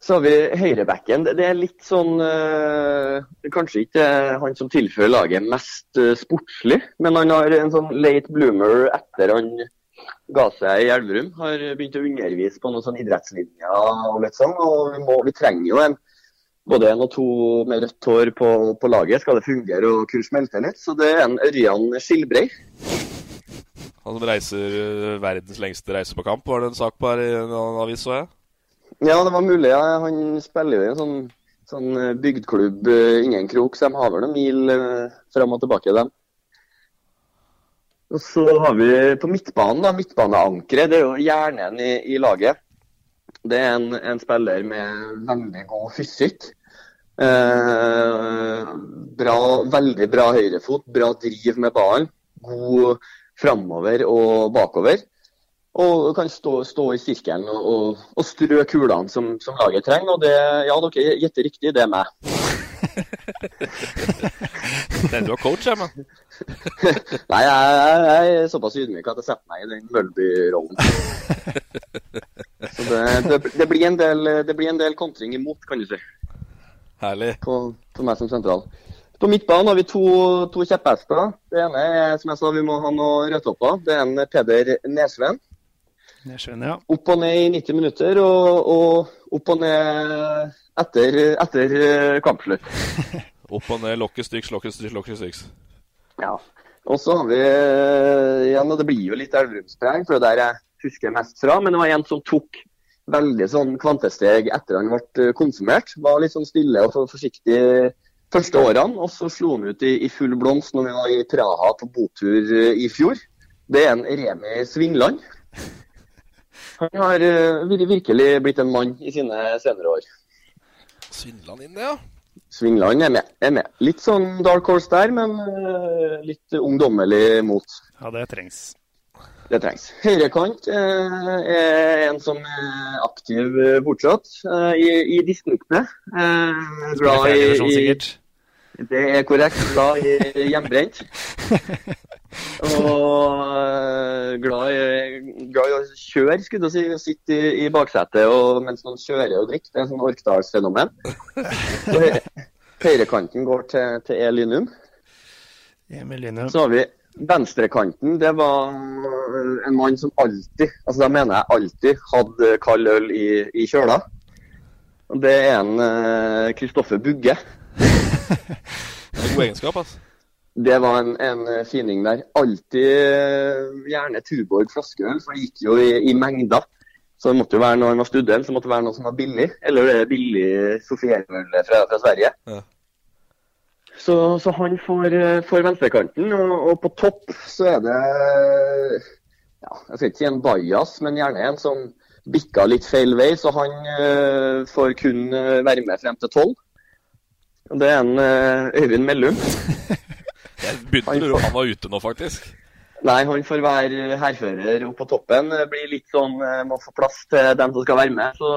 Så har vi høyrebacken. Det er litt sånn eh, Kanskje ikke han som tilfører laget mest eh, sportslig, men han har en sånn late bloomer etter han ga seg i Elverum. Har begynt å undervise på noen sånn idrettslinjer og litt sånn. Og vi, må, vi trenger jo en både en og to med rødt hår på, på laget skal det fungere og kunne smelte litt. Så det er en Ørjan Skilbrei. Han som reiser eh, verdens lengste reise på kamp, var det en sak på her i en avis, så jeg? Ja, det var mulig. Ja. Han spiller jo i en sånn, sånn eh, bygdklubb uh, ingen krok, så de har vel noen mil fram og tilbake, dem. Og så har vi på midtbanen, da, midtbaneankeret. Det er jo hjernen i, i laget. Det er en, en spiller med veldig god fysikk. Eh, bra, veldig bra høyrefot, bra driv med ballen. God framover og bakover. Og kan stå, stå i sirkelen og, og, og strø kulene som, som laget trenger. Og det, ja, dere gjetter riktig, det er meg. Den du har coach, jeg. [LAUGHS] Nei, jeg, jeg, jeg er såpass ydmyk at jeg setter meg i den Mølby-rollen. [LAUGHS] Så det, det, det, blir en del, det blir en del kontring imot, kan du si. Herlig. På, på meg som sentral. På midtbanen har vi to, to kjepphester. Det ene er som jeg sa, vi må ha noe rødtopper. Det er en Peder Nesven. Nesven, ja. Opp og ned i 90 minutter, og, og opp og ned etter, etter kampslutt. [LAUGHS] Opp og ned, lokket styks, lokket styks, lokket styks. Ja. Og så har vi igjen, og det blir jo litt Elverumspreg, for det der jeg husker mest fra. Men det var en som tok veldig sånn kvantesteg etter han ble konsumert. Var litt sånn stille og forsiktig første årene, og så slo han ut i, i full blomst når vi var i Praha på botur i fjor. Det er en Remi Svingland. Han har virkelig blitt en mann i sine senere år. Svingland inn det, ja. Svingland er med. er med. Litt sånn dark horse der, men litt ungdommelig mot. Ja, det trengs. Det trengs. Høyrekant eh, er en som er aktiv fortsatt eh, i, i distriktene. Eh, glad i, i Det er korrekt. Glad i hjemmebrent. [LAUGHS] Og glad i, glad i å kjøre, skulle jeg si. Sitte i, i baksetet og, mens noen kjører og drikker. Det er sånn Orkdalsfenomen. Så [LAUGHS] høyrekanten går til, til E. Lynum. Så har vi venstrekanten. Det var en mann som alltid, altså da mener jeg alltid, hadde kald øl i, i kjøla. Og det er en Kristoffer uh, Bugge. det er god egenskap, altså. Det var en, en fining der. Alltid gjerne Tuborg flaskeøl, for det gikk jo i, i, mengder. Så det måtte jo være når han var student, så måtte det være noe som var billig. Eller det er billig Sofie-øl fra, fra, Sverige. Ja. Så, så, han får, får venstrekanten, og, og, på topp så er det ja, Jeg skal ikke si en bajas, men gjerne en som bikka litt feil vei, så han uh, får kun være med frem til tolv. Det er en uh, Øyvind Mellum. [LAUGHS] Jeg begynte å lure han var ute nå, faktisk. Nei, han får være hærfører oppe på toppen. Det blir litt sånn Må få plass til dem som skal være med. Så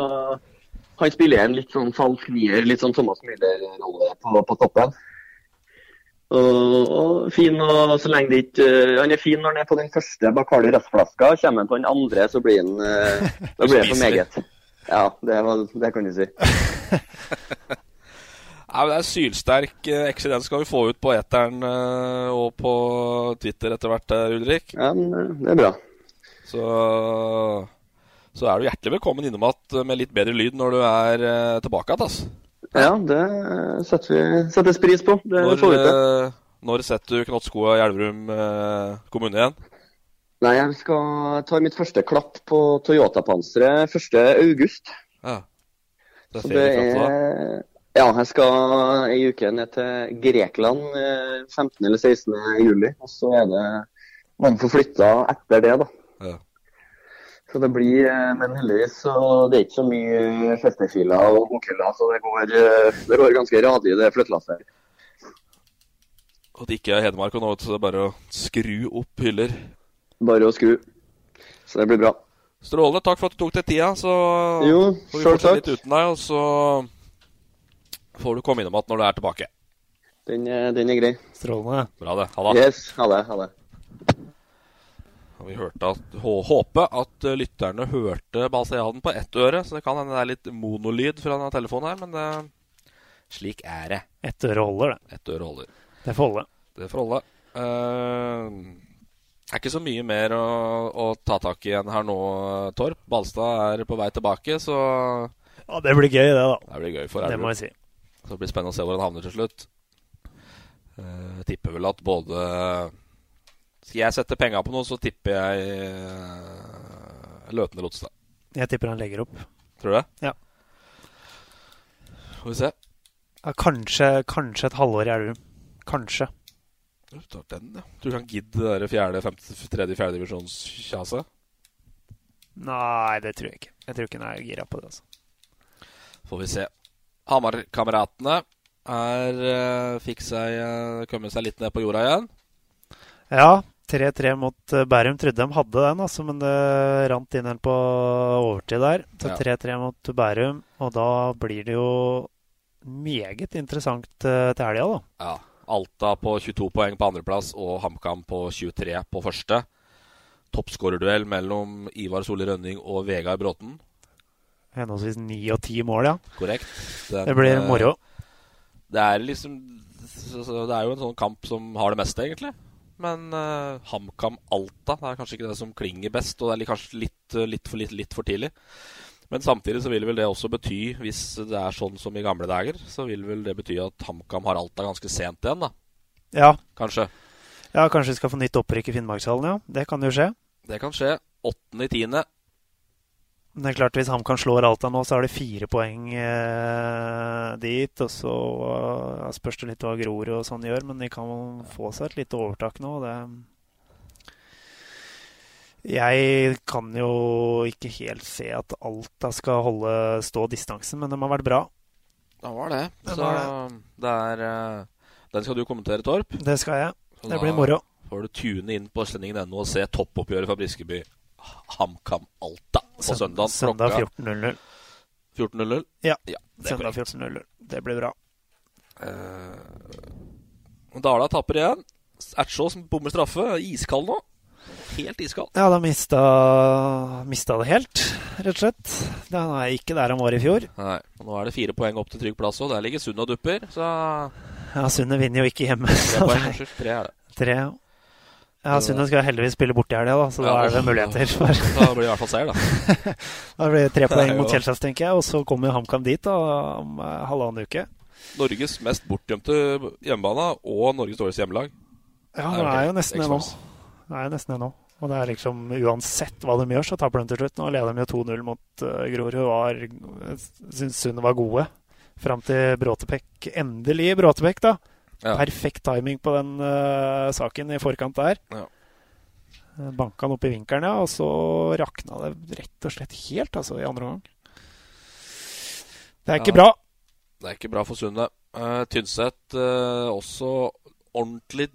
han spiller en litt sånn falsk nier, litt sånn Thomas Müller-rolle på, på toppen. Og, og fin, og så lenge det ikke uh, Han er fin når han er på den første Bacardi Røst-flaska. Kommer han på den andre, så blir han uh, [LAUGHS] Da blir det for meget. Ja, det, var, det kan du si. [LAUGHS] Ja, det er Sylsterk uh, Den skal vi få ut på eteren og på Twitter etter hvert, Ulrik. Ja, men det er bra. Så, så er du hjertelig velkommen innom igjen med litt bedre lyd når du er tilbake igjen. Ja, det setter vi settes pris på. Det når, får vi til. Når setter du knottskoa i Elverum kommune igjen? Nei, jeg skal ta mitt første klapp på Toyota-panseret 1.8. Ja. Det er Så ferie det da. er Ja, jeg skal ei uke ned til Grekland eh, 15. eller 16. juli. Og så er det Man får flytta etter det, da. Ja. Så det blir eh, Men heldigvis så det er ikke så mye festefiler og bokhyller, så det går, eh, det går ganske radig, det flyttelasset. Og det ikke er Hedmark og nå, så det er bare å skru opp hyller. Bare å skru. Så det blir bra. Strålende. Takk for at du tok deg tida. Så Jo, får vi fortsette litt uten deg, og så får du komme innom igjen når du er tilbake. Den, er- den er grei. Strålende. Bra, det. Ha det. Yes, ha det. Ha det. Og vi hørte at, hå- håper at eh, lytterne hørte Balseiaden på ett øre, så det kan hende det er litt monolyd fra denne telefonen her, men det, slik er det. Ett øre holder, det. Ett øre holder. Det får holde. Det får holde. Eh, er ikke så mye mer å, å ta tak i igjen her nå, Torp. Balstad er på vei tilbake, så Ja, det blir gøy, det, da. det blir gøy for Det må jeg si. Så det blir spennende å se hvor han havner til slutt. Uh, Jeg tipper vel at både jeg setter penga på noe, så tipper jeg uh, Løtene Lotstad. Jeg tipper han legger opp. Tror du det? Ja. Får vi se. Ja, kanskje, kanskje et halvår i Elverum. Kanskje. Du tar den, ja. Tror du han gidder det fjerde, femte, tredje, fjerde divisjonskjaset? Nei, det tror jeg ikke. Jeg tror ikke han er gira på det. altså. Får vi se. Hamar-kameratene er uh, fikk seg uh, kommet seg litt ned på jorda igjen. Ja, 3-3 mot eh, Bærum. Trodde de hadde den, altså, men det rant inn en på overtid der. Så 3-3 mot Bærum, og da blir det jo meget interessant eh, til helga, da. Ja. Alta på 22 poeng på andreplass og HamKam på 23 på første. Toppskårerduell mellom Ivar Solli Rønning og Vegard Bråten. Henholdsvis 9 og 10 mål, ja. Korrekt. Den, Det blir eh, moro. Det er liksom Det er jo en sånn kamp som har det meste, egentlig. Men uh, HamKam Alta det er kanskje ikke det som klinger best, og det er kanskje litt, eh, litt, for, litt, litt for tidlig. Men samtidig så vil vel det også bety, hvis det er sånn som i gamle dager, så vil vel det bety at HamKam har Alta ganske sent igjen, da. Ja. Kanskje. ja, kanskje vi skal få nytt opprykk i Finnmarkshallen, ja. Det kan jo skje. Det kan skje. Åttende i tiende. Men det er klart, hvis HamKam slår Alta nå, så er det fire poeng eh, dit. Og så eh, spørs det litt hva Grorud og sånn gjør, men de kan få seg et lite overtak nå. Det Jeg kan jo ikke helt se at Alta skal holde stå distansen, men de har vært bra. Det var det. Det så var det er eh, Den skal du kommentere, Torp. Det skal jeg. Så Det blir moro. Da får du tune inn på Østlendingen.no og se toppoppgjøret fra Briskeby. HamKam Alta på Søn- søndag. Søndag 14.00. 14.00. Ja, er søndag 14.00. Det blir bra. Uh, Dala tapper igjen. Ertsjå som bommer straffe. Iskald nå. Helt iskald. Ja, da mista, mista det helt, rett og slett. Den er ikke der han var i fjor. Nei, og Nå er det fire poeng opp til trygg plass, og der ligger Sund og dupper. Så Ja, Sundet vinner jo ikke hjemme. tre poeng. tre er det. Tre. Ja, Sundet skal heldigvis spille borti helga, da, så da er det muligheter [LAUGHS] for Da blir det i hvert fall seier, da. [LAUGHS] Da blir det tre poeng mot Kjelsås, tenker jeg, og så kommer HamKam dit da, om eh, halvannen uke. Norges mest bortgjemte hjemmebane og Norges dårligste hjemmelag. Ja, Det er jo nesten det nå. Det er jo nesten det nå. Og det er liksom uansett hva de gjør, så taper de til slutt. Nå leder de jo 2-0 mot uh, Grorud. Var, syns Sundet var gode fram til Bråtebekk. Endelig Bråtebekk, da. Ja. Perfekt timing på den uh, saken i forkant der. Ja. Eh, Banka han opp i vinkelen, ja, og så rakna det rett og slett helt altså, i andre omgang. Det er ikke bra. Det er ikke bra for Sunde. Uh, Tynset uh, også ordentlig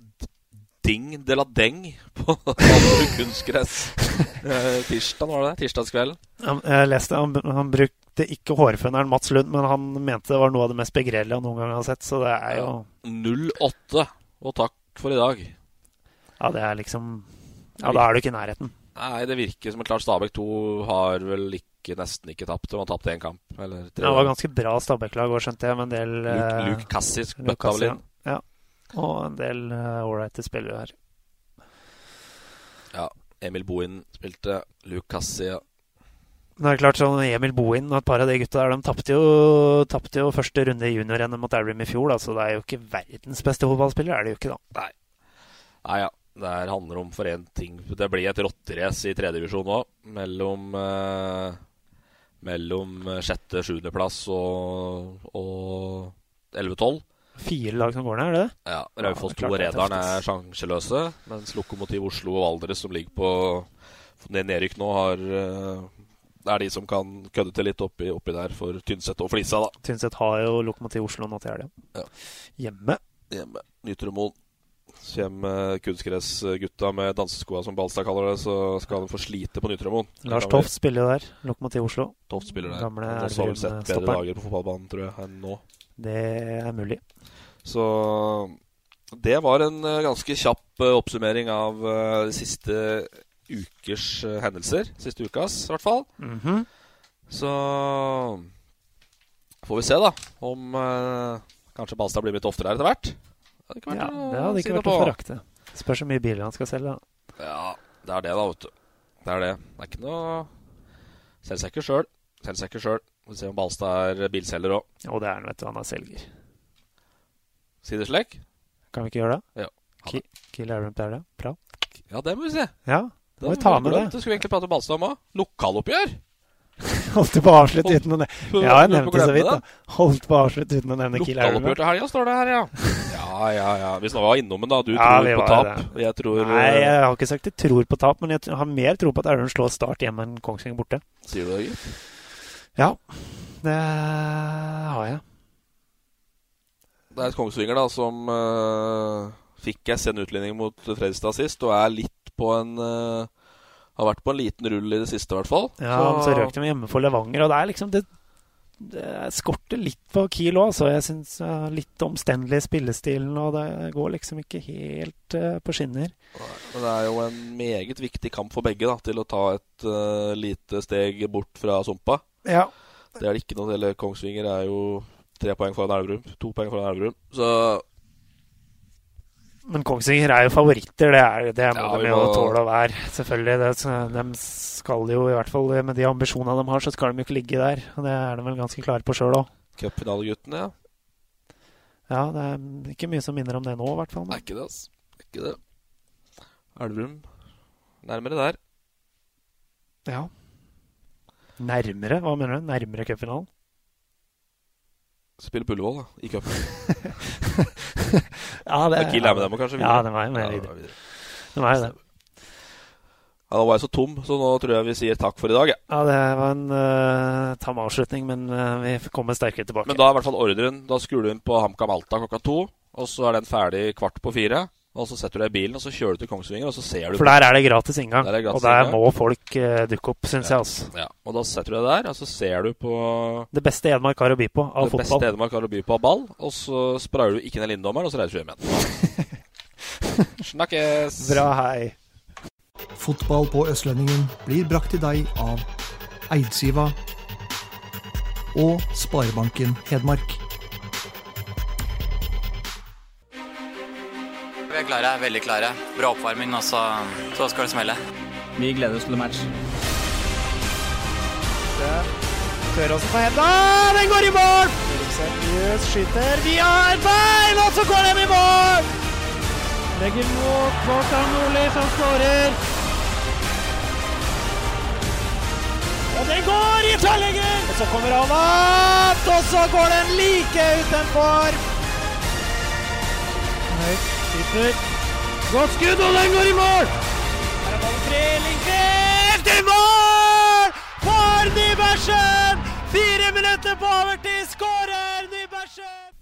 ding de la deng på [LAUGHS] kunstgress. [LAUGHS] Eh, tirsdag var det det? Tirsdagskvelden. Jeg leste han, han brukte likte ikke hårføneren Mats Lund, men han mente det var noe av det mest begredelige han noen gang har sett. Så det er jo 0-8, og takk for i dag. Ja, det er liksom Ja, da er du ikke i nærheten. Nei, det virker som et klart Stabæk 2 har vel ikke, nesten ikke tapt. De har tapt én kamp. Eller tre. Ja, det var ganske bra Stabæk-lag òg, skjønte jeg, med en del Luke, eh, Luke Cassis bøtta vel inn. Ja. Og en del ålreite spillere her. Ja. Emil Bohin spilte. Luke Cassi ja. Men det er klart sånn Emil Bohin og et par av de gutta der, de tapte jo, tapte jo første runde i junior-NM mot Elverum i fjor, da, så det er jo ikke verdens beste fotballspiller, er det jo ikke, da. Nei. Nei ja. Det her handler om for én ting. Det blir et rotterace i tredjedivisjon nå. Mellom eh, Mellom sjette- sjuendeplass og, og 11-12. Fire lag som går ned, er det det? Ja. Raufoss Ja, er 2 og klart er sjanseløse. Mens Lokomotiv Oslo og Valdres, som ligger på ned- nedrykk nå, har Det er de som kan kødde til litt oppi, oppi der for Tynset og Flisa, da. Tynset har jo Lokomotiv Oslo nå til helga. Ja. Hjemme. Hjemme. Nytremoen. Kommer kunstgressgutta med danseskoa, som Balstad kaller det, så skal de få slite på Nytremoen. Lars Toft spiller der. Lokomotiv Oslo. Toft spiller der. Gamle Han har vel sett bedre Elverum-stopperen. dager på fotballbanen, tror jeg, enn nå. Det er mulig. Så det var en eh, ganske kjapp eh, oppsummering av eh, de siste ukers eh, hendelser. Siste ukas, i hvert fall. Mhm. Så får vi se, da, om eh, kanskje Balstad blir litt oftere her etter hvert. Det hadde ikke vært Ja, det hadde ikke vært å forakte. Spørs hvor mye biler han skal selge. da. Ja, det er det, da, vet du. Det er det. Det er ikke noe Selger seg ikke sjøl. Selger seg ikke sjøl. Vi får se om Balstad er bilselger òg. Og det er han, vet du. Han er selger. Sideslekk? Kan vi ikke gjøre det? Ja. Ki Kiel Elverum til det. Bra. Ja, det må vi se. Ja, Det må vi ta med det. Det skulle vi egentlig prate om Balstad om òg. Lokaloppgjør! [LAUGHS] Holdt på å avslutte uten å nevne Ja, jeg nevnte så vidt, da. Holdt på å avslutte uten å nevne Kiel Elverum. Lokaloppgjør til helga, står det her, ja. Ja, ja, ja. Hvis nå var innom den, da. Du Ja, tror vi på tap. det. Jeg tror Nei, eh, jeg har ikke sagt jeg tror på tap, men jeg har mer tro på at Elverum slår Start hjemme enn Kongsvinger borte. Sier du det, gitt? Ja, det har jeg. Det er et Kongsvinger da som uh, fikk jeg sende en utlending mot Fredrikstad sist, og er litt på en eh, Har vært på en liten rull i det siste, i hvert fall. Ja, men så røk de hjemme for Levanger, og det er liksom det, det skorter litt på Kiel òg, så jeg syns litt omstendelig spillestilen, og det går liksom ikke helt uh, på skinner. Men det er jo en meget viktig kamp for begge da, til å ta et uh, lite steg bort fra Sumpa. Ja. Det er det ikke noe til. Kongsvinger er jo tre poeng foran Elverum. To poeng foran Elverum. Så Men Kongsvinger er jo favoritter, det, er, det må Ja, de jo må- tåle å være. Selvfølgelig. Det, de skal jo, i hvert fall med de ambisjonene de har, så skal de jo ikke ligge der. Og det er de vel ganske klare på sjøl òg. cupfinaleguttene, ja. Ja, det er ikke mye som minner om det nå, i hvert fall. Det er ikke det, altså. Det er ikke det. Elverum nærmere der. Ja. Nærmere? Hva mener du? Nærmere cupfinalen? Spiller på Ullevål, da, i cupen. [LAUGHS] Ja, det Er Kiel er med dem og kanskje Ja, de er med Ja, videre. De er det. Ja, Da var jeg så tom, så nå tror jeg vi sier takk for i dag. Ja, Ja, det var en uh, tam avslutning, men uh, vi kommer sterkere tilbake. Men da er i hvert fall ordren Da skrur du inn på HamKam Alta klokka to, og så er den ferdig kvart på fire. Og så setter du deg i bilen, og så kjører du til Kongsvinger, og så ser du For der er det gratis inngang, Der er det gratis og der inngang. må folk uh, dukke opp, syns jeg. altså. Ja, og da setter du deg der, og så ser du på Det beste Edmark har å by på av det beste fotball. Edmark har å by på av ball, og så sprayer du ikke ned linjedommeren, og så reiser du hjem igjen. [LAUGHS] Snakkes! Bra, hei. Fotball på Østlendingen blir brakt til deg av Eidsiva og Sparebanken Hedmark. Vi er klare, veldig klare. Bra oppvarming, og så, så skal det smelle. Vi gleder oss til match. Tøråsen på henda, den går i mål! Seriøs skyter via et bein, og så går den i mål! Legger mot Kvartan Nordli, som skårer. Og den går i tverrlegger! Og så kommer han opp, og så går den like utenfor. Høyt, Skyter. Godt skudd, og den går i mål! Her er ballen tre, Lindqvist i mål! For Nybergsen! Fire minutter på overtid skårer Nybergsen!